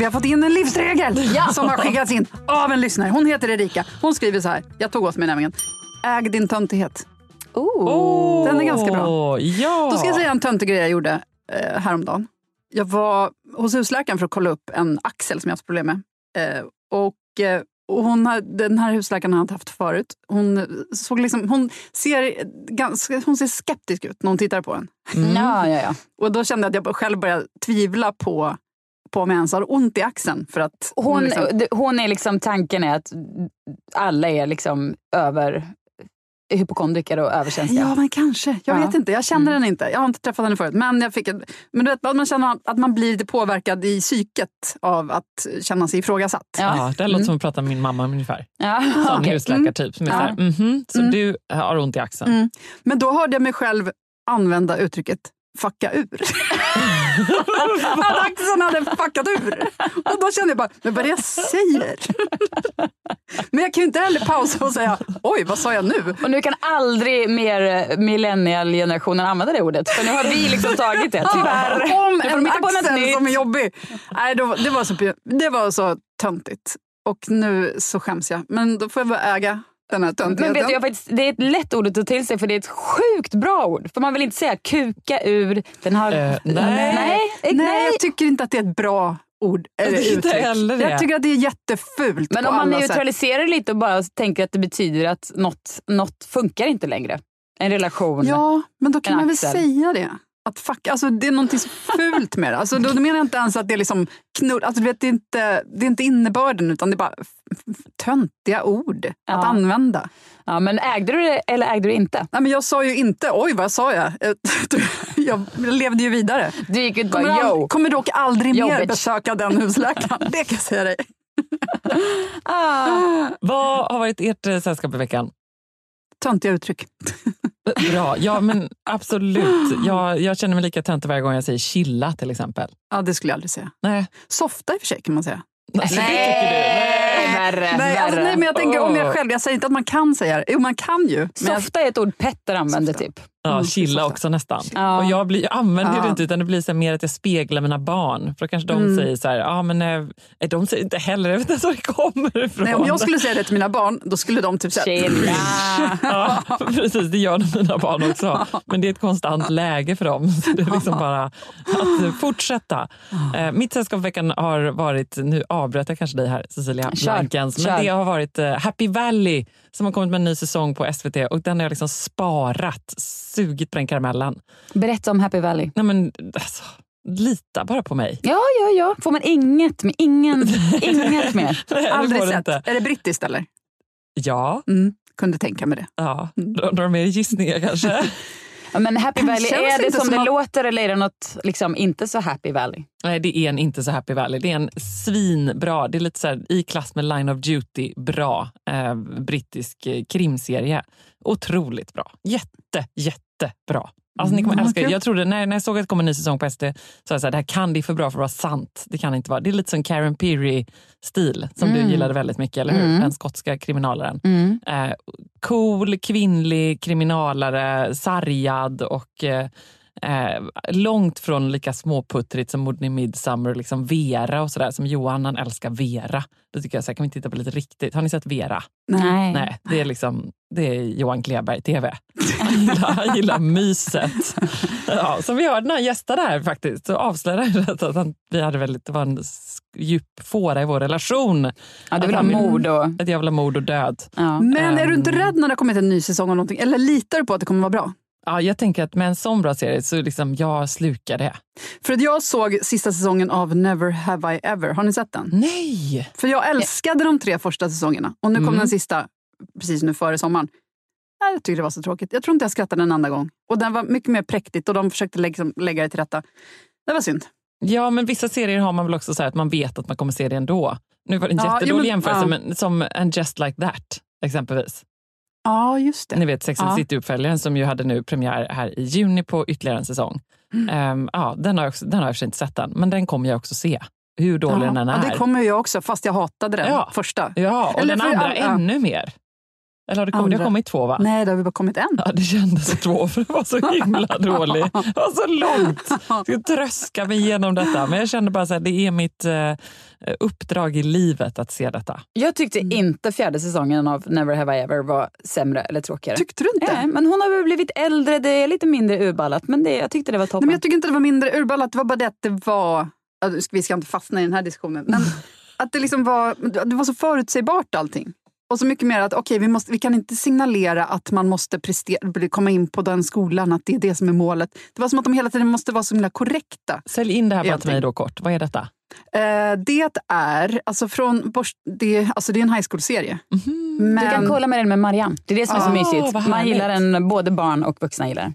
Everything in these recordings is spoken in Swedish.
Vi har fått in en livsregel som har skickats in av en lyssnare. Hon heter Erika. Hon skriver så här. Jag tog åt mig nämligen. Äg din töntighet. Oh, Den är ganska bra. Ja. Då ska jag säga en töntig grej jag gjorde eh, häromdagen. Jag var hos husläkaren för att kolla upp en axel som jag har haft problem med. Eh, och, eh, och hon har, den här husläkaren har jag inte haft förut. Hon, såg liksom, hon, ser ganska, hon ser skeptisk ut när hon tittar på den. Ja, ja, ja. Och då kände jag att jag själv började tvivla på, på om jag ens har ont i axeln. För att Hon, liksom, d- hon är liksom, tanken är att alla är liksom över hypokondriker och överkänsliga. Ja, men kanske. Jag Ja. vet inte. Jag känner den inte. Jag har inte träffat henne förut. Men, jag fick en, men du vet, man känner att man blir lite påverkad i psyket av att känna sig ifrågasatt. Ja, det låter som att prata med min mamma ungefär. Ja, Sån okej. husläkartyp som är Ja. mhm, så Mm. du har ont i axeln. Mm. Men då hörde jag mig själv använda uttrycket fucka ur. att axeln hade fuckat ur. Och då kände jag bara, men vad är det jag säger? men jag kan ju inte heller pausa och säga, oj, vad sa jag nu? Och nu kan aldrig mer millennial-generationen använda det ordet. För nu har vi liksom tagit det, tyvärr. Om en axel som är jobbig. Nej, då, det, var så, det var så töntigt. Och nu så skäms jag. Men då får jag bara äga den här Men töntigheten. vet du, jag faktiskt, det är ett lätt ord att ta till sig för det är ett sjukt bra ord. För man vill inte säga kuka ur. Den har... Eh, nej. nej. Nej, nej. jag tycker inte att det är ett bra ord. Eller Jag tycker inte uttryck. Jag tycker att det är jättefult Men om man alla sätt. neutraliserar lite och bara tänker att det betyder att något, något funkar inte längre. En relation. Ja, men då kan man väl axel. säga det. Att fuck, alltså det är någonting så fult med det. Alltså, då, då menar jag inte ens att det är liksom knull, alltså, du vet, det, är inte, det är inte innebörden utan det är bara töntiga ord att Ja. använda. Ja, men ägde du det eller ägde du inte? Nej, men jag sa ju inte, oj vad sa jag? Jag levde ju vidare. Du gick ut Kommer, bara al- yo. kommer dock aldrig Yo, mer bitch. besöka den husläkaren. Det kan jag säga dig. Ah. Vad har varit ert eh, sällskap i veckan? Töntiga uttryck. Bra, ja men absolut. Jag, jag känner mig lika töntig varje gång jag säger chilla till exempel. Ja, det skulle jag aldrig säga. Nej. Softa i och för sig kan man säga. Alltså, det tycker du? Värre, Nej, alltså, nej, men jag tänker om jag själv. Jag säger inte att man kan säga det. Jo, man kan ju. Softa är ett ord Petter använder Softa. typ. Ja, Mm, chilla också nästan. Ja. Och jag, blir, jag använder Ja. det inte utan det blir så mer att jag speglar mina barn. För då kanske de Mm. säger så här, ja men eh, de säger inte heller, jag vet inte ens var det kommer ifrån. nej, om jag skulle säga det till mina barn, då skulle de typ säga... Chilla. Ja, precis, det gör de mina barn också. Men det är ett konstant läge för dem. Så det är liksom bara att fortsätta. Eh, mitt sällskap i veckan har varit, nu avbröt jag kanske dig här Cecilia Kör, Blankens, men kör. det har varit eh, Happy Valley som har kommit med en ny säsong på SVT och den har jag liksom sparat, sugit på den karamellen. Berätta om Happy Valley. Nej men alltså, lita bara på mig. Ja, ja, ja. Får man inget med? Ingen, inget mer? Nej, Aldrig sett. Inte. Är det brittiskt eller? Ja, Mm, kunde tänka mig det. ja. Några mer gissningar kanske? Ja, men Happy Valley, Känns är det som, som det att- låter eller är det något liksom, inte så Happy Valley? Nej, det är en inte så happy valley. Det är en svinbra, det är lite så här, i klass med Line of Duty, bra eh, brittisk eh, krimserie. Otroligt bra. Jätte, jättebra. Alltså, ni kommer Mm, älska det. kul. Jag trodde, när, när jag såg att det kom en ny säsong på SD, så var jag så här, det här kan det för bra för att vara sant. Det kan inte vara. Det är lite som Karen Peary-stil, som Mm. du gillade väldigt mycket, eller hur? Mm. Den skotska kriminalaren. Mm. Eh, cool, kvinnlig kriminalare, sargad och eh, eh, långt från lika småputtrigt som Morden i Midsummer, liksom Vera och sådär. Som Johan, han älskar Vera. Då tycker jag så här, kan vi titta på lite riktigt? Har ni sett Vera? Nej. Nej, det är liksom det är Johan Kleberg-tv. Han gillar, han gillar myset. Ja, som vi hörde när han gästade här faktiskt, så avslöjade han att han, vi hade väldigt, det var en djup fåra i vår relation. Ja, du vill Att ha mord och... Ett jävla mord och död. Ja. Men är du inte Ehm. rädd när det har kommit en ny säsong av någonting? Eller litar du på att det kommer vara bra? Ja, jag tänker att med en sån bra serie så liksom jag slukar det. För att jag såg sista säsongen av Never Have I Ever. Har ni sett den? Nej! För jag älskade de tre första säsongerna. Och nu kom Mm. den sista precis nu före sommaren. Nej, Jag tyckte det var så tråkigt. Jag tror inte jag skrattade en enda gång. Och den var mycket mer präktigt och de försökte liksom lägga det till rätta. Det var synd. Ja, men vissa serier har man väl också så här att man vet att man kommer se det ändå. Nu var det en Ja, jättedålig jo, men- jämförelse, ja. men som And just like that, exempelvis. Ja, just Ni det. vet Sex and Ja. City-uppföljaren som ju hade nu premiär här i juni på ytterligare en säsong. Mm. Ehm, ja, den har jag, också, den har jag i och för sig inte sett än, men den kommer jag också se. Hur dålig den än ja, är. det kommer jag också, fast jag hatade den Ja. första. Ja, och Eller den för andra ja. ännu mer. Eller har det kommit, det har kommit två va? Nej, det har vi bara kommit en. Ja, det kändes så två, för det var så himla dålig. Det var så långt. Jag ska tröska mig igenom detta. Men jag kände bara att det är mitt eh, uppdrag i livet att se detta. Jag tyckte inte fjärde säsongen av Never Have I Ever var sämre eller tråkigare. Tyckte du inte? Nej, men hon har väl blivit äldre, det är lite mindre urballat. Men det, jag tyckte det var Nej, toppen. men jag tycker inte det var mindre urballat. Det var bara det att det var... Vi ska inte fastna i den här diskussionen. Men att det liksom var, det var så förutsägbart allting. Och så mycket mer att okej, vi, måste, vi kan inte signalera att man måste prestera, komma in på den skolan, att det är det som är målet. Det var som att de hela tiden måste vara så himla korrekta. Sälj in det här bara till mig då kort. Vad är detta? Eh, det är, alltså från, Bors- det, alltså det är en high school-serie. Men, Du kan kolla med den med Marianne. Det är det som är så Ah, mysigt. Man gillar den, både barn och vuxna gillar den.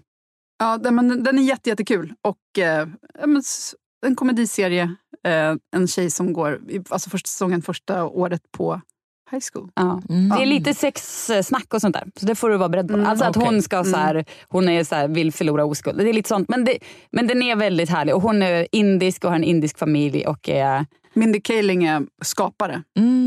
Ja, den, men den är jätte, jättekul. Och eh, en komediserie. Eh, en tjej som går, alltså första säsongen, första året på high school. Ja. Mm. Det är lite sexsnack och sånt där. Så det får du vara beredd på. Mm, alltså att okej. hon ska så här, hon är så här, vill förlora oskuld. Det är lite sånt. Men, det, men den är väldigt härlig. Och hon är indisk och har en indisk familj. Och är, Mindy Kaling är skapare. Mm.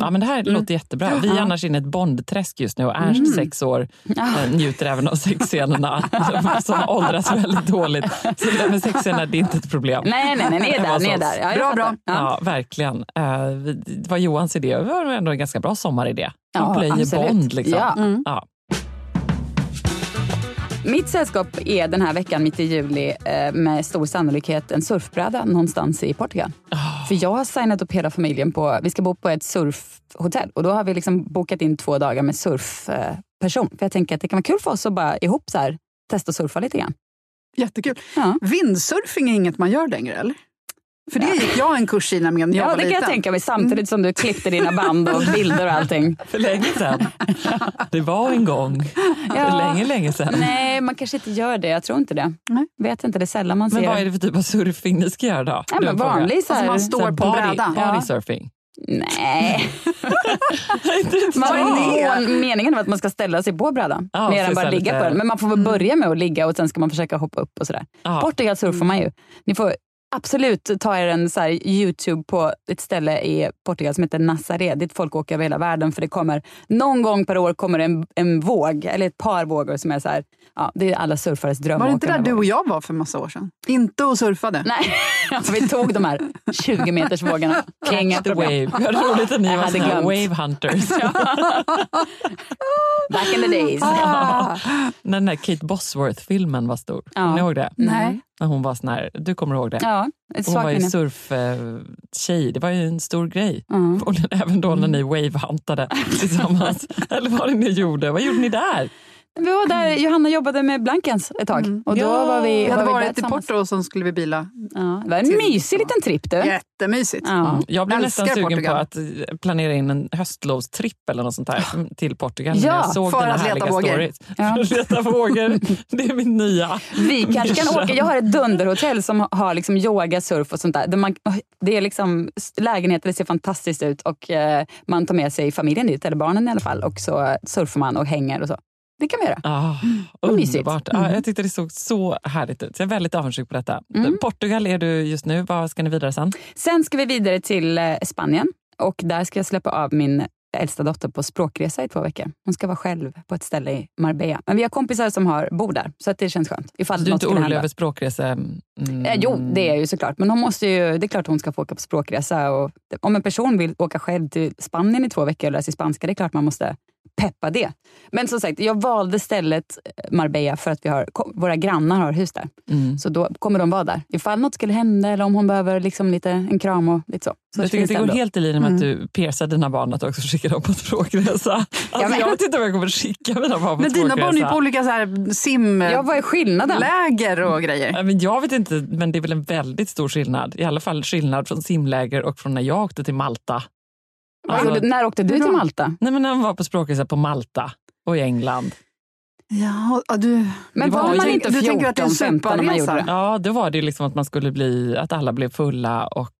Ja, men det här låter jättebra. Vi är Ja. annars inne i ett Bondträsk just nu och Ernst, sex år, eh, njuter även av sexscenerna som åldras väldigt dåligt. Så det där med sexscener, det är inte ett problem. nej, nej, nej, är där. oss. där. Ja, Bra, bra. Ja. Ja, verkligen. Eh, det var Johans idé. Det var ändå en ganska bra sommaridé. Ja, Han plöjer absolut. Bond. Liksom. Ja. Mm. Ja. Mitt sällskap är den här veckan mitt i juli eh, med stor sannolikhet en surfbräda någonstans i Portugal. För jag har signat upp hela familjen på, vi ska bo på ett surfhotell och då har vi liksom bokat in två dagar med surfperson. För jag tänker att det kan vara kul för oss att bara ihop så här, testa surfa lite grann. Jättekul. Ja. Vindsurfing är inget man gör längre, eller? För det gick jag en kurs i nämligen när jag Ja, var det kan jag liten. tänka mig samtidigt som du klippte dina band och bilder och allting. För länge sedan. Det var en gång. För Ja. länge, länge sedan. Nej, man kanske inte gör det. Jag tror inte det. Nej. Vet inte, det är sällan man Men ser. vad är det för typ av surfing ni ska göra då? Ja, men en vanlig så Alltså här... man Så står på en body, bräda. body surfing. Nej. Är? Man, meningen var att man ska ställa sig på brädan. Ja, mer än bara ligga lite- på den. Men man får väl börja med att ligga och sen ska man försöka hoppa upp och sådär. Ja. Portugal surfar man ju. Ni får absolut ta er en så här Youtube på ett ställe i Portugal som heter Nazaré. Dit folk åker över hela världen för det kommer någon gång per år kommer en, en våg, eller ett par vågor som är så här, ja, det är alla surfares dröm. Var det inte där du och jag var för massa år sedan? Inte och surfade. Nej, vi tog de här 20 meters vågorna. Inga problem. wave. Vi hade roligt att ni Jag var glömt. wave hunters. Back in the days. Ah, När den där Kate Bosworth-filmen var stor. Ja. Kommer ni ihåg det? nej. När hon var sån här, du kommer ihåg det? Ja, ett hon var ju surftjej. Det var ju en stor grej. Mm. Och även då när ni wavehuntade tillsammans. Eller vad ni gjorde. Vad gjorde ni där? Vi var där, Johanna jobbade med Blankens ett tag. Och då Ja. var vi, Vi hade var vi varit i tillsammans. Porto och så skulle vi bila. Ja, det var en till- mysig liten tripp du. Jättemysigt. Ja. Jag blev Älskar nästan sugen Portugal. på att planera in en höstlovstripp eller något sånt där till Portugal. Ja, jag såg för att leta vågor. Ja. För att leta vågor. Det är min nya. Vi kanske kan åka. Jag har ett dunderhotell som har liksom yoga, surf och sånt där. där man, det är liksom lägenheter, det ser fantastiskt ut och eh, man tar med sig familjen dit, eller barnen i alla fall. Och så surfar man och hänger och så. Det kan vi göra. Ah, mysigt. underbart. Mm. Ja, jag tyckte det såg så härligt ut. Så jag är väldigt avundsjuk på detta. Mm. Portugal är du just nu. Vad ska ni vidare sen? Sen ska vi vidare till eh, Spanien och där ska jag släppa av min äldsta dotter på språkresa i två veckor. Hon ska vara själv på ett ställe i Marbella. Men vi har kompisar som har, bor där, så att det känns skönt. Ifall Så du är inte orolig över språkrese? Mm. Eh, jo, det är jag ju såklart. Men hon måste ju, det är klart hon ska få åka på språkresa. Och om en person vill åka själv till Spanien i två veckor och lära sig spanska, det är klart man måste peppa det. Men som sagt, jag valde stället eh, Marbella för att vi har, våra grannar har hus där. Mm. Så då kommer de vara där. Ifall något skulle hända eller om hon behöver liksom lite, en kram och lite så. så jag tycker att det går ändå. helt i linje med att du piercar dina barn att också skicka dem på språkresa. Alltså, Ja, men- Jag vet inte om jag kommer skicka mina barn på Men dina barn är ju på olika så här simläger Ja, vad är skillnaden? och grejer. Ja, Men jag vet inte, men det är väl en väldigt stor skillnad. I alla fall skillnad från simläger och från när jag åkte till Malta. Alltså- gjorde- när åkte du till? Malta? Nej, men när man var på språkresa på Malta och i England. Ja, du, Men var var man inte- inte du tänker att det är en 14, 15 när man gjorde det? Ja, då var det liksom att man skulle bli, att alla blev fulla och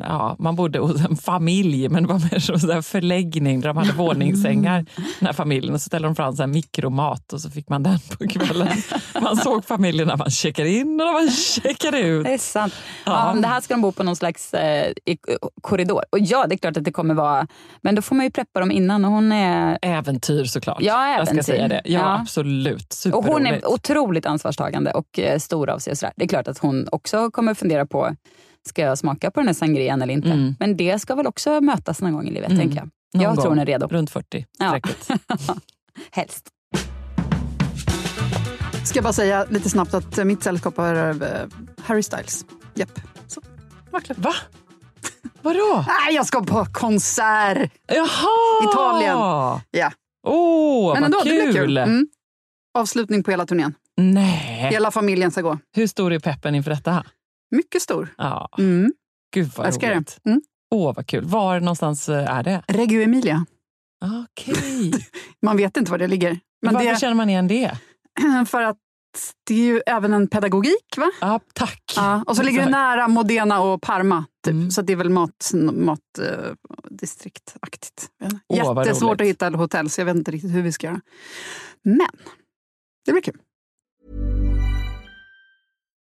ja, man bodde hos en familj, men det var mer som en förläggning där de hade våningssängar, den här familjen. Och så ställde de fram så mikromat och så fick man den på kvällen. Man såg familjen när man checkade in och när man checkade ut. Det är sant. Ja. Ja. det här ska de bo på någon slags eh, i, korridor. Och ja, det är klart att det kommer vara... Men då får man ju preppa dem innan. Och hon är, Äventyr såklart. Ja, Jag ska äventyr. säga det. Ja, Ja. absolut. och hon är otroligt ansvarstagande och eh, stor av sig. Och sådär. Det är klart att hon också kommer fundera på Ska jag smaka på den här sangrian eller inte? Mm. Men det ska väl också mötas någon gång i livet, Mm. tänker jag. Någon jag tror gång hon är redo. Runt 40 Ja. säkert. Helst. Ska jag bara säga lite snabbt att eh, mitt sällskap har eh, Harry Styles. Japp. Så. Va? Vadå? Nej, jag ska på konsert! Jaha! Italien. Ja. Åh, Men vad ändå, det blir kul! kul. Mm. Avslutning på hela turnén. Nej. Hela familjen ska gå. Hur stor är peppen inför detta? Mycket stor. Ja, Mm. gud vad Älskar roligt. Mm. Åh, vad kul. Var någonstans eh, är det? Reggio Emilia. Okej. Man vet inte var det ligger. Men Varför det, känner man igen det? för att det är ju även en pedagogik, va? Ja, tack. Ja, och så ligger det nära Modena och Parma. Typ. Mm. Så det är väl mat, mat distriktaktigt. Åh, vad Jättesvårt att hitta hotell, så jag vet inte riktigt hur vi ska göra. Men det blir kul.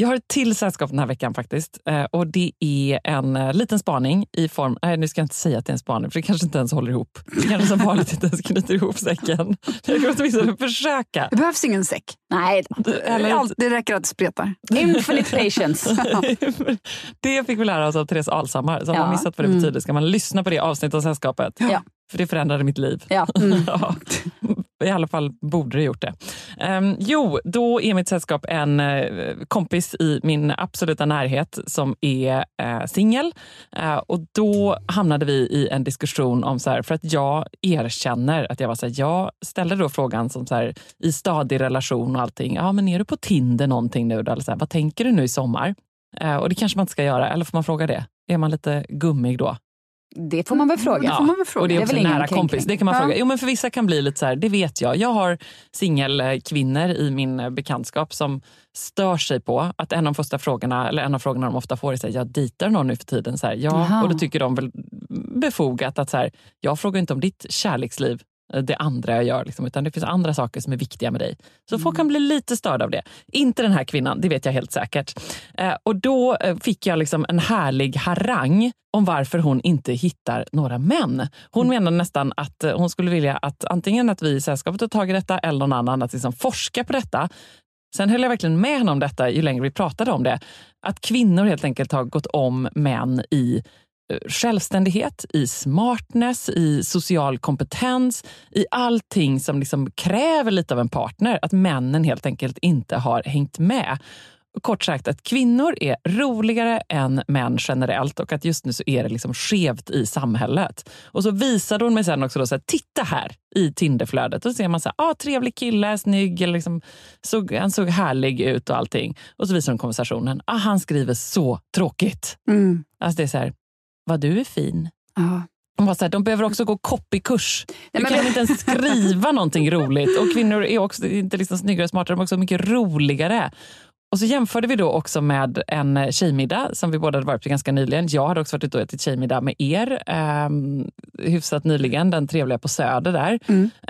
Jag har ett till sällskap den här veckan faktiskt. Eh, och Det är en eh, liten spaning i form... Nej, nu ska jag inte säga att det är en spaning, för det kanske inte ens håller ihop. Det kanske som vanligt inte ens knyter ihop säcken. Jag kan åtminstone försöka. Det behövs ingen säck. Nej, Eller- Allt, det räcker att det spretar. infinite patience. det fick vi lära oss av Therese Alshammar. Så om Ja. man missat vad det betyder ska man lyssna på det avsnittet av Sällskapet. Ja. För det förändrade mitt liv. Ja. Mm. Ja, I alla fall borde det gjort det. Um, jo, då är mitt sällskap en uh, kompis i min absoluta närhet som är uh, singel. Uh, och då hamnade vi i en diskussion om, så här, för att jag erkänner att jag var så här, jag ställde då frågan som så här, i stadig relation och allting. Ja, men är du på Tinder någonting nu? Då? Eller så här, vad tänker du nu i sommar? och det kanske man inte ska göra, eller får man fråga det? Är man lite gummig då? Det får man väl fråga. Det får man väl fråga. Och det är också Det är nära ingen kompis. kränkning. Det kan man Ja. fråga. Jo, men för vissa kan bli lite så här, det vet jag. Jag har singelkvinnor i min eh, bekantskap som stör sig på att en av de första frågorna, eller en av frågorna de ofta får är så här, jag dejtar någon nu för tiden. Så här, ja, och då tycker de väl befogat att så här, jag frågar inte om ditt kärleksliv det andra jag gör, liksom, utan det finns andra saker som är viktiga med dig. Så folk kan bli lite störda av det. Inte den här kvinnan, det vet jag helt säkert. Eh, och då eh, fick jag liksom en härlig harang om varför hon inte hittar några män. Hon menar nästan att eh, hon skulle vilja att antingen att vi i sällskapet tar tag i detta eller någon annan att liksom forska på detta. Sen höll jag verkligen med henne om detta ju längre vi pratade om det. Att kvinnor helt enkelt har gått om män i eh, självständighet, i smartness, i social kompetens, i allting som liksom kräver lite av en partner. Att männen helt enkelt inte har hängt med. Kort sagt att kvinnor är roligare än män generellt och att just nu så är det liksom skevt i samhället. Och så visade hon mig sen också, då, så här, titta här i Tinderflödet. Då ser man så här, ah, trevlig kille, snygg, liksom, såg, han såg härlig ut och allting. Och så visar hon konversationen. Ah, han skriver så tråkigt. Mm. Alltså det är så här, vad du är fin. Ja. De, var så här, de behöver också gå copykurs. Du Nej, men- kan inte ens skriva någonting roligt. Och kvinnor är också inte liksom snyggare och smartare, de är också mycket roligare. Och så jämförde vi då också med en tjejmiddag som vi båda hade varit på ganska nyligen. Jag hade också varit ute och ätit tjejmiddag med er um, hyfsat nyligen, den trevliga på Söder där.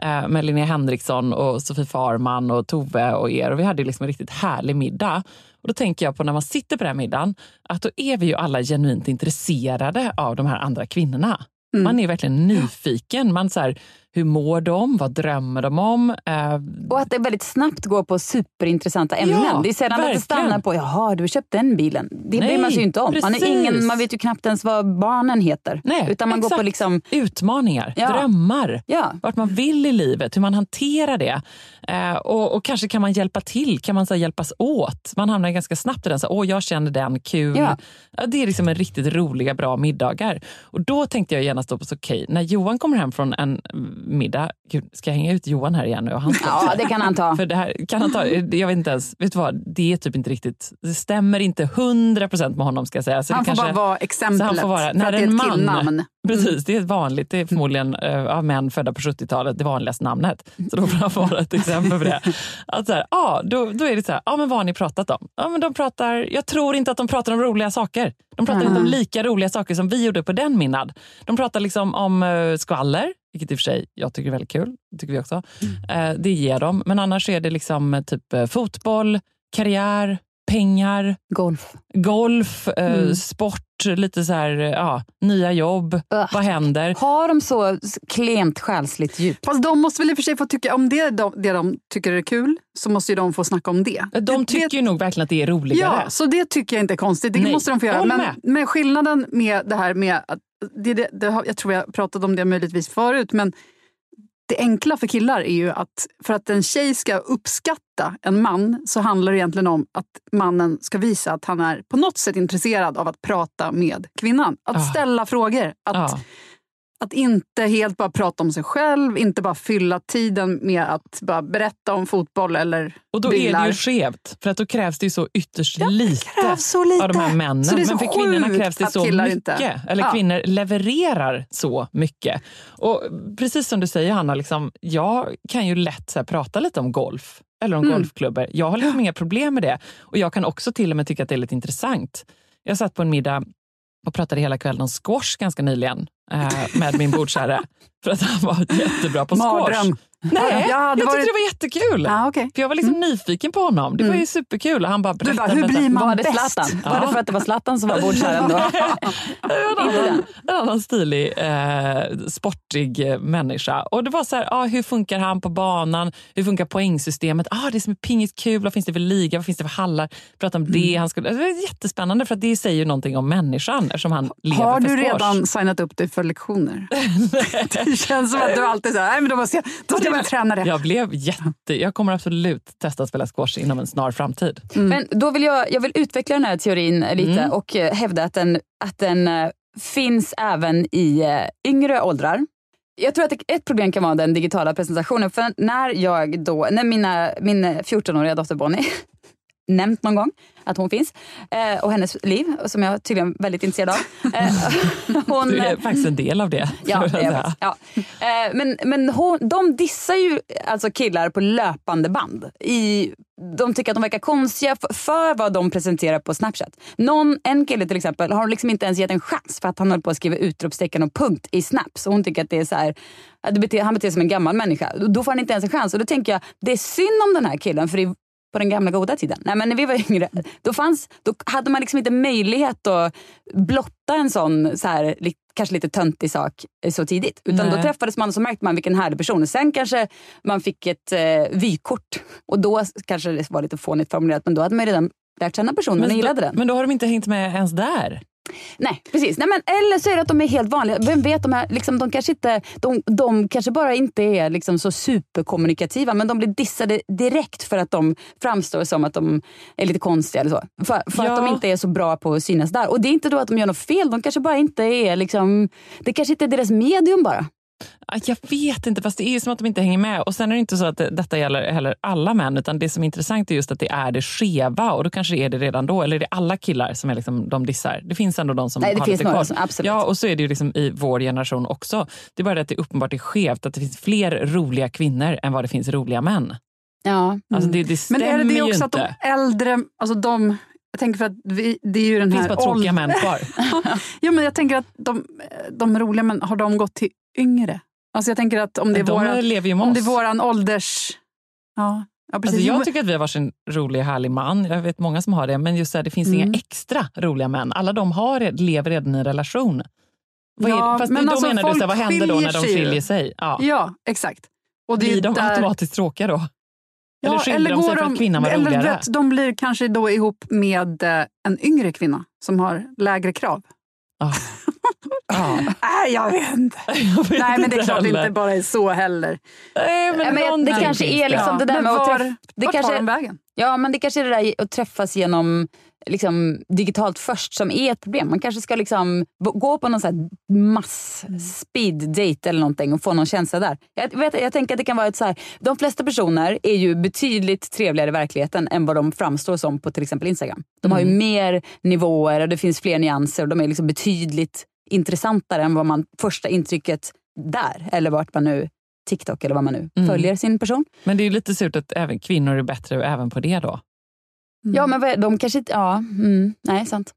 eh, med Linnea Henriksson och Sofie Farman och Tove och er. Och vi hade liksom en riktigt härlig middag. Och då tänker jag på när man sitter på den middagen, att då är vi ju alla genuint intresserade av de här andra kvinnorna. Man är verkligen nyfiken. Man så här, hur mår de? Vad drömmer de om? Eh, Och att det väldigt snabbt går på superintressanta ämnen. Ja, det är sällan att det verkligen. stannar på jaha, du har köpt den bilen. Det Nej, bryr man sig ju inte om. Man, är ingen, man vet ju knappt ens vad barnen heter. nej, Utan man går på exakt. liksom... Utmaningar, Ja. drömmar. Ja. vart man vill i livet, hur man hanterar det. Eh, och, och kanske kan man hjälpa till, kan man så här, hjälpas åt? Man hamnar ganska snabbt i den, så, åh jag känner den, kul. Ja. Det är liksom en riktigt roliga, bra middagar. Och då tänkte jag genast, okej, när Johan kommer hem från en middag, gud, ska jag hänga ut Johan här igen nu? Och han Ja, det kan han ta. För det här kan han ta, jag vet inte ens, vet du vad, det är typ inte riktigt, det stämmer inte hundra procent med honom ska jag säga. Så Han det får kanske, bara vara så exemplet. han får vara, när en man, killnamn. Precis, det är vanligt, det är förmodligen uh, av män födda på 70-talet det vanligaste namnet. Så då får han vara ett exempel på det. Att så här, ja, då, då är det så här, ja, men vad har ni pratat om? Ja, men de pratar, jag tror inte att de pratar om roliga saker. De pratar inte om lika roliga saker som vi gjorde på den minnad. De pratar liksom om uh, skvaller, vilket i och för sig jag tycker är väldigt kul. Det tycker vi också. Eh, det ger dem. Men annars är det liksom eh, typ eh, fotboll, karriär, pengar, Golf. golf, eh, Mm. sport, lite så här, eh, ja, nya jobb. Ugh. Vad händer? Har de så klent själsligt djup? Fast de måste väl i och för sig få tycka, om det är de, det de tycker är kul, så måste ju de få snacka om det. De det, tycker det, ju nog verkligen att det är roligare. Ja, så det tycker jag inte är konstigt. Det Nej, måste de få göra. Men, med. men skillnaden med det här med att det, det, jag tror jag pratat om det möjligtvis förut, men det enkla för killar är ju att för att en tjej ska uppskatta en man så handlar det egentligen om att mannen ska visa att han är på något sätt intresserad av att prata med kvinnan. Att Ja. ställa frågor. Att, Ja. Att inte helt bara prata om sig själv, inte bara fylla tiden med att bara berätta om fotboll eller Och då bilar. är det ju skevt, för att då krävs det ju så ytterst lite, krävs så lite. av de här männen. Så det är så Men för kvinnorna krävs det så mycket. inte- Eller Ja. kvinnor levererar så mycket. Och precis som du säger Hanna, liksom, jag kan ju lätt så prata lite om golf eller om Mm. golfklubbor. Jag har liksom inga problem med det. Och jag kan också till och med tycka att det är lite intressant. Jag satt på en middag och pratade hela kvällen om squash ganska nyligen Eh, med min bordsherre. för att han var jättebra på squash. Mardröm. Nej, jag, hade jag varit- tyckte det var jättekul. Ah, okay. För jag var liksom nyfiken på honom. Det var ju superkul. Och han bara Du bara, hur blir man Var det bäst? Zlatan? Var det för att det var Zlatan som var bordsherren då? en annan, en annan stilig, eh, sportig eh, människa. Och det var så här, ah, hur funkar han på banan? Hur funkar poängsystemet? Ah, det är som är pingis kul. Vad finns det för liga? Vad finns det för hallar? Prata om det. Han skulle, det var jättespännande för att det säger någonting om människan eftersom han lever Har du redan signat upp dig för lektioner? det känns som att du alltid säger, nej men då måste jag, då ska jag börja träna det. Jag blev jätte... Jag kommer absolut testa att spela squash inom en snar framtid. Men då vill jag, jag vill utveckla den här teorin lite Mm. och eh, hävda att den, att den eh, finns även i eh, yngre åldrar. Jag tror att ett problem kan vara den digitala presentationen. För när jag då, när mina, min 14-åriga dotter Bonnie nämnt någon gång att hon finns eh, och hennes liv som jag tydligen är väldigt intresserad av. Eh, hon, Du är faktiskt en del av det. Ja, det är ja. Eh, Men, men hon, de dissar ju alltså killar på löpande band. I, de tycker att de verkar konstiga för, för vad de presenterar på Snapchat. Någon, en kille till exempel har liksom inte ens gett en chans för att han höll på att skriva utropstecken och punkt i Snap. Så hon tycker att det är så här, att det beter, han beter sig som en gammal människa. Då får han inte ens en chans. Och då tänker jag, det är synd om den här killen för i, på den gamla goda tiden. Nej, men när vi var yngre, då, fanns, då hade man liksom inte möjlighet att blotta en sån så här, kanske lite töntig sak eh, så tidigt. Utan Nej. då träffades man och så märkte man vilken härlig person. Sen kanske man fick ett eh, vykort. Och då kanske det var lite fånigt formulerat men då hade man ju redan lärt känna personen och gillade den. men då har de inte hängt med ens där. Nej, precis. Nej, men, eller så är det att de är helt vanliga. Vem vet, de, här, liksom, de, kanske, inte, de, de kanske bara inte är liksom, så superkommunikativa men de blir dissade direkt för att de framstår som att de är lite konstiga. Eller så. För, för Ja. att de inte är så bra på att synas där. Och det är inte då att de gör något fel, de kanske bara inte är... Liksom, det kanske inte är deras medium bara. Ah, Jag vet inte, fast det är som att de inte hänger med. Och Sen är det inte så att det, detta gäller heller alla män, utan det som är intressant är just att det är det skeva. Och då kanske det är det redan då. Eller är det alla killar som är liksom, de dissar? Det finns ändå de som Nej, det har finns lite några som- absolut. Ja, och så är det ju liksom i vår generation också. Det är bara det att det uppenbart är skevt, att det finns fler roliga kvinnor än vad det finns roliga män. Ja. Alltså det, det Men är det det också inte. att de äldre, alltså de, jag tänker för att vi, det är ju den det finns här bara tråkiga män kvar. ja, men jag tänker att de, de roliga män, har de gått till yngre? Alltså jag tänker att om det är, de våran, om det är våran ålders... Ja, ja precis. Alltså jag tycker att vi har varsin rolig, härlig man. Jag vet många som har det. Men just här, det finns Mm. inga extra roliga män. Alla de har, lever redan i en relation. Vad Ja, fast men då alltså, menar du, så här, vad händer då när de skiljer sig? Ja. Ja, exakt. Och det är Blir de där- automatiskt tråkiga då? Eller Ja, de sig går för att kvinnan var eller roligare? De blir kanske då ihop med eh, en yngre kvinna som har lägre krav. Ja. Ja. Nej, jag vet inte. Jag vet Nej, men det är inte klart heller. inte bara är så heller. Nej, men Ja, men jag- det kanske är liksom det där men med att var, träffa- det vart kanske- tar de vägen? Ja, men det kanske är det där att träffas genom liksom, digitalt först som är ett problem. Man kanske ska liksom gå på någon mass speed date eller någonting och få någon känsla där. Jag, vet, jag tänker att det kan vara ett så här, de flesta personer är ju betydligt trevligare i verkligheten än vad de framstår som på till exempel Instagram. De har ju mer nivåer och det finns fler nyanser och de är liksom betydligt intressantare än vad man första intrycket där eller vart man nu TikTok eller vad man nu Mm. följer sin person. Men det är ju lite surt att även kvinnor är bättre även på det då. Ja, men vad- de kanske inte... Ja, mm, nej, sant.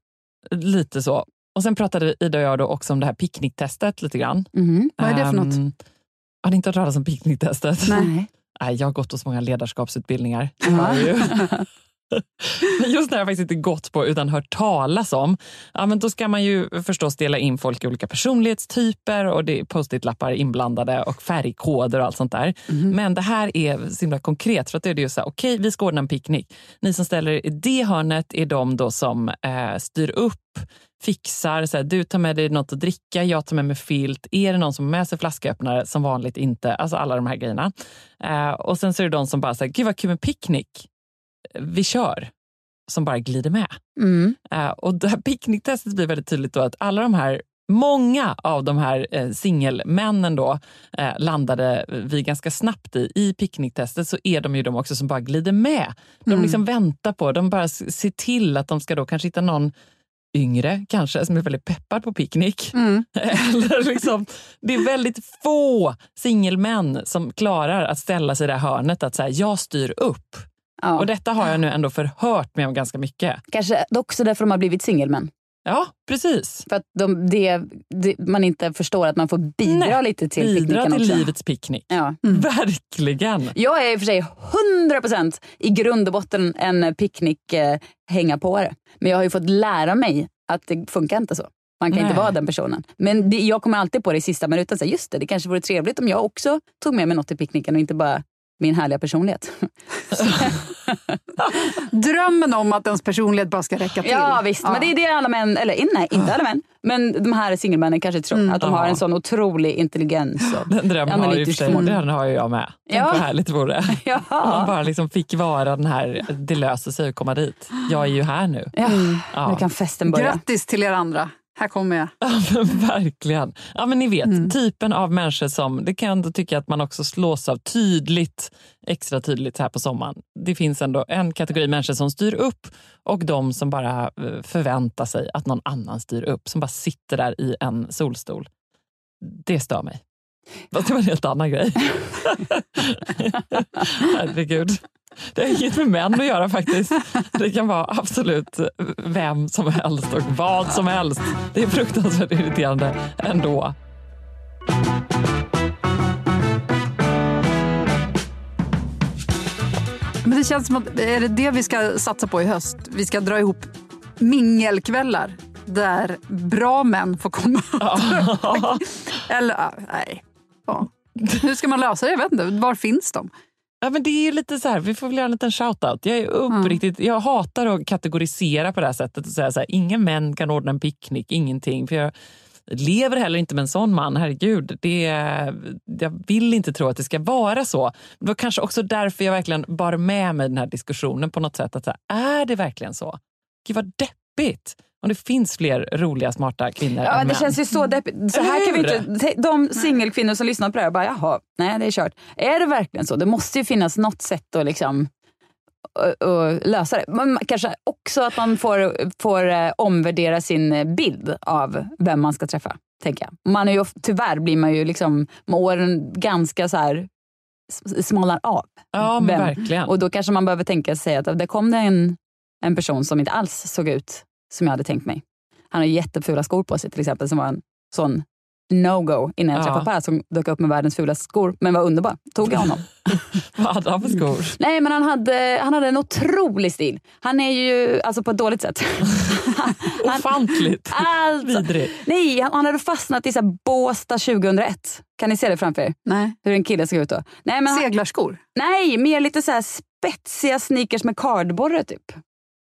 Lite så. Och sen pratade Ida och jag då också om det här picknicktestet lite grann. Mhm. Vad är det för Ehm, något? Har ni inte hört talas om picknicktestet? Nej. Nej, jag har gått så många ledarskapsutbildningar. Ja. Just har jag faktiskt inte gått på utan hört talas om. Ja, men då ska man ju förstås dela in folk i olika personlighetstyper och det är post-it-lappar inblandade och färgkoder och allt sånt där. Men det här är så himla konkret för att det är ju så här, okej vi ska ordna en picknick. Ni som ställer er i det hörnet är de då som eh, styr upp fixar, så här, du tar med dig något att dricka, jag tar med mig filt. Är det någon som har med sig flasköppnare? Som vanligt inte. Alltså alla de här grejerna. Eh, och sen så är det de som bara säger, gud vad kul med picknick. Vi kör. Som bara glider med. Mm. Eh, och det här picknicktestet blir väldigt tydligt då att alla de här Många av de här eh, singelmännen då eh, landade vi ganska snabbt i. I picknicktestet så är de ju de också som bara glider med. De Mm. liksom väntar på, de bara ser till att de ska då kanske hitta någon yngre kanske som är väldigt peppad på picknick. Mm. Eller liksom, det är väldigt få singelmän som klarar att ställa sig i det här hörnet att säga jag styr upp. Ja. Och detta har jag nu ändå förhört mig om ganska mycket. Kanske också därför de har blivit singelmän. Ja, precis. För att de, det, det, man inte förstår att man får bidra Nej, lite till Bidra picknicken till också. livets picknick. Ja. Verkligen. Jag är i och för sig 100% i grund och botten en picknick-hängapåare. Men jag har ju fått lära mig att det funkar inte så. Man kan inte Nej. vara den personen. Men det, jag kommer alltid på det i sista minuten. Så här, just det, det kanske vore trevligt om jag också tog med mig något till picknicken och inte bara min härliga personlighet. Drömmen om att ens personlighet bara ska räcka till. Ja visst, men det är det alla män, eller nej inte alla män, men de här singelmännen kanske tror. Att de har Ja. en sån otrolig intelligens och Den drömmen har, ju sig, den har ju jag med. Tänk Ja. vad härligt det vore. Om man Ja. bara liksom fick vara den här, det löser sig att komma dit. Jag är ju här nu. Ja, Ja. nu kan festen börja. Grattis till er andra. Här kommer jag. Ja, men verkligen. Ja, men ni vet, Mm. typen av människor som, det kan jag ändå tycka att man också slås av tydligt, extra tydligt här på sommaren. Det finns ändå en kategori människor som styr upp och de som bara eh, förväntar sig att någon annan styr upp, som bara sitter där i en solstol. Det stör mig. Fast det var en helt annan grej. Herregud. Det har inget med män att göra faktiskt. Det kan vara absolut vem som helst och vad som helst. Det är fruktansvärt irriterande ändå. Men det känns som att är det det vi ska satsa på i höst? Vi ska dra ihop mingelkvällar där bra män får komma. Eller, nej. Ja. Hur ska man lösa det? Jag vet inte. Var finns de? Ja, men det är lite så här, vi får väl göra en liten shout-out. Jag är uppriktigt, jag hatar att kategorisera på det här sättet och säga så här, ingen män kan ordna en picknick, ingenting. För jag lever heller inte med en sån man, herregud. Det, jag vill inte tro att det ska vara så. Det var kanske också därför jag verkligen bar med mig den här diskussionen på något sätt. Att så här, är det verkligen så? Gud vad deppigt. Om det finns fler roliga, smarta kvinnor Ja, än det män. känns ju så deppigt. Så här kan vi inte, de singelkvinnor som lyssnar på det här bara, jaha, nej det är kört. Är det verkligen så? Det måste ju finnas något sätt att liksom och, och lösa det. Men kanske också att man får, får eh, omvärdera sin bild av vem man ska träffa. Tänker jag. Man är ju, tyvärr blir man ju liksom med åren ganska så här smalnar av. Ja, men vem. verkligen. Och då kanske man behöver tänka sig att det kom det en, en person som inte alls såg ut som jag hade tänkt mig. Han har jättefula skor på sig till exempel som var en sån no-go innan jag Ja. träffade Per som dök upp med världens fulaste skor men var underbar. Tog jag honom. Vad hade han för skor? Nej men han hade, han hade en otrolig stil. Han är ju, alltså på ett dåligt sätt. Ofantligt Alltså, vidrigt. nej, han, han hade fastnat i så här Båstad 2001. Kan ni se det framför er? Nej. Hur en kille såg ut då? Nej, men han, Seglarskor? nej mer lite så här spetsiga sneakers med kardborre typ.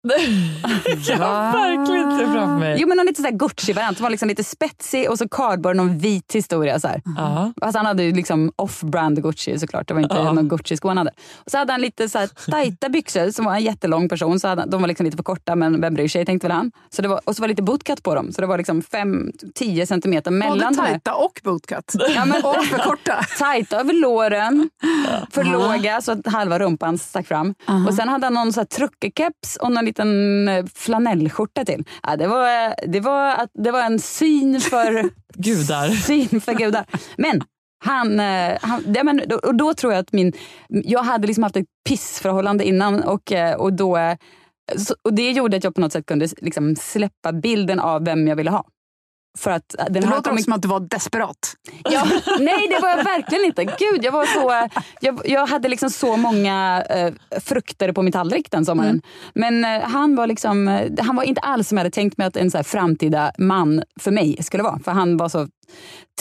Jag har verkligen se framför mig. Jo men någon lite så här Gucci-variant. Var liksom lite spetsig och så cardboard, någon vit historia. Så här. Ja. Fast han hade ju liksom off-brand Gucci såklart. Det var inte Ja. någon Gucci-sko han hade. Och så hade han lite så här tajta byxor som var en jättelång person. Så hade, han- de var liksom lite för korta men vem bryr sig tänkte väl han. Så det var, och så var det lite bootcut på dem. Så det var liksom 5-10 centimeter mellan Både tajta och bootcut. Ja, men, Och för korta. tajta över låren, för låga så att halva rumpan stack fram. Och sen hade han någon så här truckerkeps och någon liten eh, flanellskjorta till. Ja, det, var, det, var, det var en syn för Gudar. Syn för gudar. Men han, eh, han ja, men, och då tror jag att min... Jag hade liksom haft ett pissförhållande innan och, eh, och, då, och det gjorde att jag på något sätt kunde liksom släppa bilden av vem jag ville ha. För att eh, den Det här låter kom- också som att du var desperat. Ja, nej, det var jag verkligen inte. Gud, jag, var så, jag, jag hade liksom så många eh, frukter på min tallrik den sommaren. Men eh, han, var liksom, han var inte alls som jag hade tänkt mig att en så här framtida man för mig skulle vara. För han var så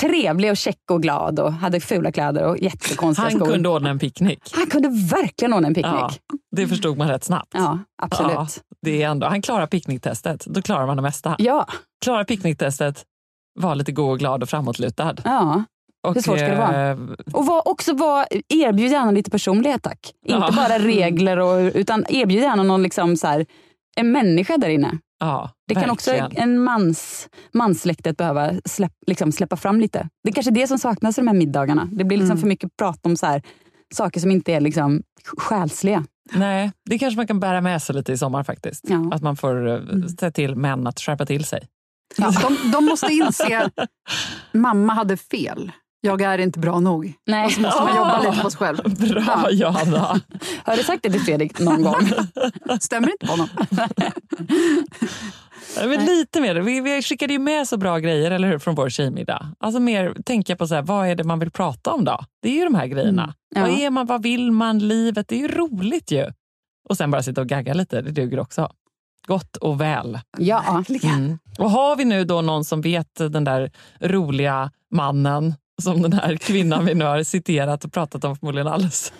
trevlig och check och glad och hade fula kläder och jättekonstiga Han skor. kunde ordna en picknick. han kunde verkligen ordna en picknick. Ja, Ja, det förstod man rätt snabbt. absolut. Ja, det är ändå, han klarar picknicktestet. Då klarar man det mesta. Ja, Klarar picknicktestet, var lite god och glad och framåtlutad. ja. Och, Hur svårt ska det vara? eh, Och var, också var, erbjud gärna lite personlighet tack. Inte Ja. bara regler, och, utan erbjud gärna någon liksom så här, en människa där inne. Ja, Det kan också verkligen. en mans, manssläktet behöva släpp, liksom släppa fram lite. Det är kanske det som saknas i de här middagarna. Det blir liksom Mm. för mycket prat om så här, saker som inte är liksom själsliga. Nej, det kanske man kan bära med sig lite i sommar faktiskt. Ja. Att man får mm. säga till män att skärpa till sig. Ja, de, de måste inse att mamma hade fel. Jag är inte bra nog. Nej. Och så måste man jobba lite på sig själv. Bra Johanna! Har du sagt det till Fredrik någon gång? Stämmer inte på honom. Men lite mer. Vi, vi skickade ju med så bra grejer eller hur, från vår tjejmiddag. Alltså mer tänka på så här, vad är det man vill prata om då? Det är ju de här grejerna. Mm. Ja. Vad är man, vad vill man, livet? Det är ju roligt ju. Och sen bara sitta och gagga lite, det duger också. Gott och väl. Ja. Mm. Och har vi nu då någon som vet den där roliga mannen som den här kvinnan vi nu har citerat och pratat om förmodligen alldeles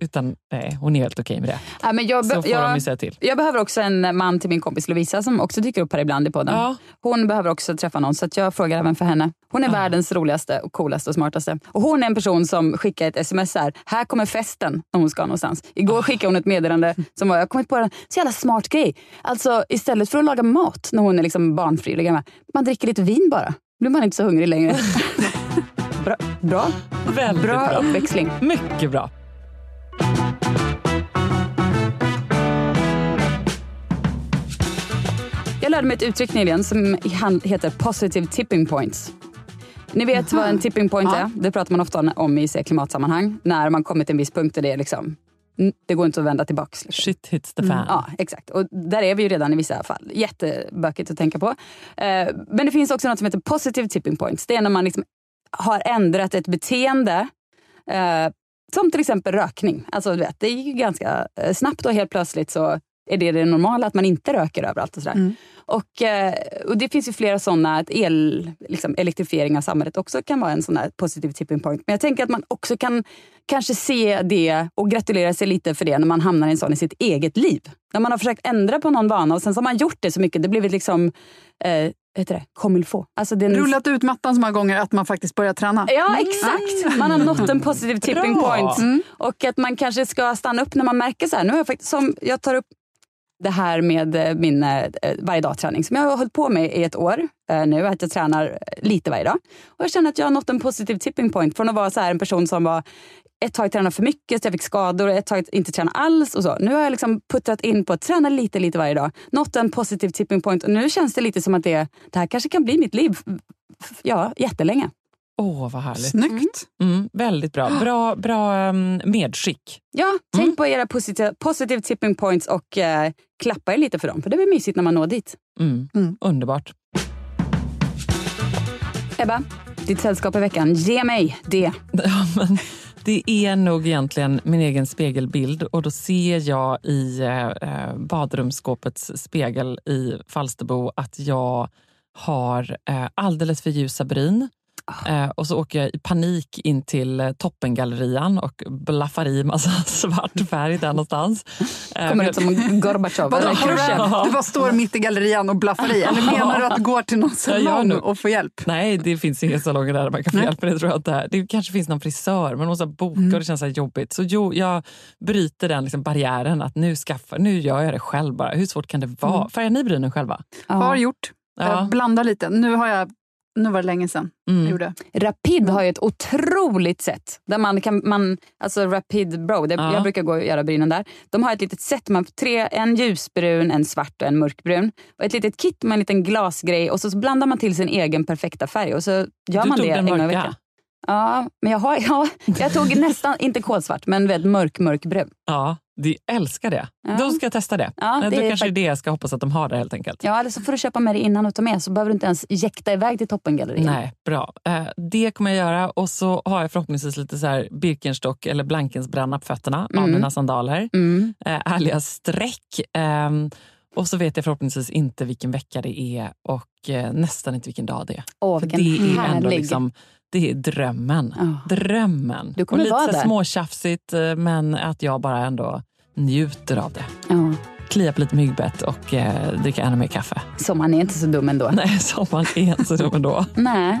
utan nej, hon är helt okej med det. Ja, men jag, Så får de ju jag, säga till. jag behöver också en man till min kompis Lovisa som också dyker upp här ibland i podden. Ja. Hon behöver också träffa någon så jag frågar även för henne. Hon är världens roligaste och coolaste och smartaste. Och hon är en person som skickar ett sms här. Här kommer festen när hon ska någonstans. Igår skickade hon ett meddelande som var, jag har kommit på en så jävla smart grej. Alltså istället för att laga mat när hon är liksom barnfri, eller gammal, man dricker lite vin bara. blir man inte så hungrig längre. bra, bra, Väldigt bra bra. uppväxling. Mycket bra. Jag lärde mig ett uttryck nyligen som heter positive tipping points. Ni vet vad en tipping point Ja. är? Det pratar man ofta om i klimatsammanhang. När man kommer till en viss punkt där det är liksom, det går inte att vända tillbaks. Liksom. Shit hits the fan. Ja, exakt. Och där är vi ju redan i vissa fall. Jättebökigt att tänka på. Eh, men det finns också något som heter positive tipping points. Det är när man liksom har ändrat ett beteende. Som till exempel rökning. Alltså, du vet, det är ju ganska eh, snabbt och helt plötsligt så är det det normala att man inte röker överallt. Och sådär. Och, eh, och Det finns ju flera sådana, att el, liksom, elektrifiering av samhället också kan vara en sån där positiv tipping point. Men jag tänker att man också kan kanske se det och gratulera sig lite för det när man hamnar i en sån i sitt eget liv. När man har försökt ändra på någon vana och sen så har man gjort det så mycket, det blivit liksom eh, heter det, comme il faut. Alltså den, Rullat ut mattan så många gånger att man faktiskt börjar träna. Ja, exakt. Man har nått en positiv tipping Bra. point. Och att man kanske ska stanna upp när man märker så här. Nu har jag faktiskt, som jag tar upp det här med eh, min eh, varje dag-träning som jag har hållit på med i ett år eh, nu. Att jag tränar lite varje dag. Och jag känner att jag har nått en positiv tipping point från att vara så en person som var ett tag tränade för mycket så jag fick skador och ett tag inte träna alls. och så. Nu har jag liksom puttrat in på att träna lite, lite varje dag. Nått en positiv tipping point och nu känns det lite som att det, det här kanske kan bli mitt liv ja, jättelänge. Åh, vad härligt. Snyggt. Mm, väldigt bra. Bra, bra um, medskick. Ja, tänk på era positiva, positive tipping points och eh, klappa er lite för dem. För det blir mysigt när man når dit. Mm. Mm. Underbart. Ebba, ditt sällskap i veckan. Ge mig det. Ja, men det är nog egentligen min egen spegelbild och då ser jag i eh, badrumsskåpets spegel i Falsterbo att jag har eh, alldeles för ljusa bryn. Eh, och så åker jag i panik in till eh, Toppengallerian och blaffar i massa svart färg där någonstans. Eh, Kommer ut som Gorbatjov. Vadå, du, du bara står mitt i gallerian och blaffar i? Eller menar du att du går till någon Ja, salong nog. och får hjälp? Nej, det finns inga salonger där man kan få Nej. hjälp med det. Tror jag inte. Det kanske finns någon frisör, men måste boka Mm. och det känns så jobbigt. Så jo, jag bryter den liksom barriären att nu, skaffar, nu gör jag det själv bara. Hur svårt kan det vara? Mm. Färgar ni brynen själva? Har gjort. Ja. Jag blandar lite. Nu, har jag, nu var det länge sedan Mm. jag gjorde. Rapid har ju ett otroligt sätt. Där man kan, man, alltså Rapid Bro, det, Ja. jag brukar gå och göra brynen där. De har ett litet set, man får tre, en ljusbrun, en svart och en mörkbrun. Och ett litet kit med en liten glasgrej och så blandar man till sin egen perfekta färg. Och så gör du man det en gång i veckan. Ja, men jag, har, ja, jag tog nästan, inte kolsvart, men vet, mörk, mörkbrun. Ja, de älskar det. Ja. Då ska jag testa det. Ja, det Då är kanske det är det jag ska hoppas att de har där helt enkelt. Ja, eller så får du köpa med det innan och ta med så behöver du inte ens jäkta iväg till toppengalleriet. Nej, bra. Eh, det kommer jag göra. Och så har jag förhoppningsvis lite så här Birkenstock eller Blankensbränna på fötterna av Mm. mina sandaler. Mm. eh, härliga streck. Och så vet jag förhoppningsvis inte vilken vecka det är och eh, nästan inte vilken dag det är. Åh, För vilken det är ändå härlig. liksom, det är drömmen. Ja. Drömmen. Du kommer och lite vara så där. småtjafsigt eh, men att jag bara ändå njuter av det. Ja, Klia på lite myggbett och eh, dricka ännu mer kaffe. sommaren är inte så dum ändå. Nej, sommaren är inte så dum ändå. Nej.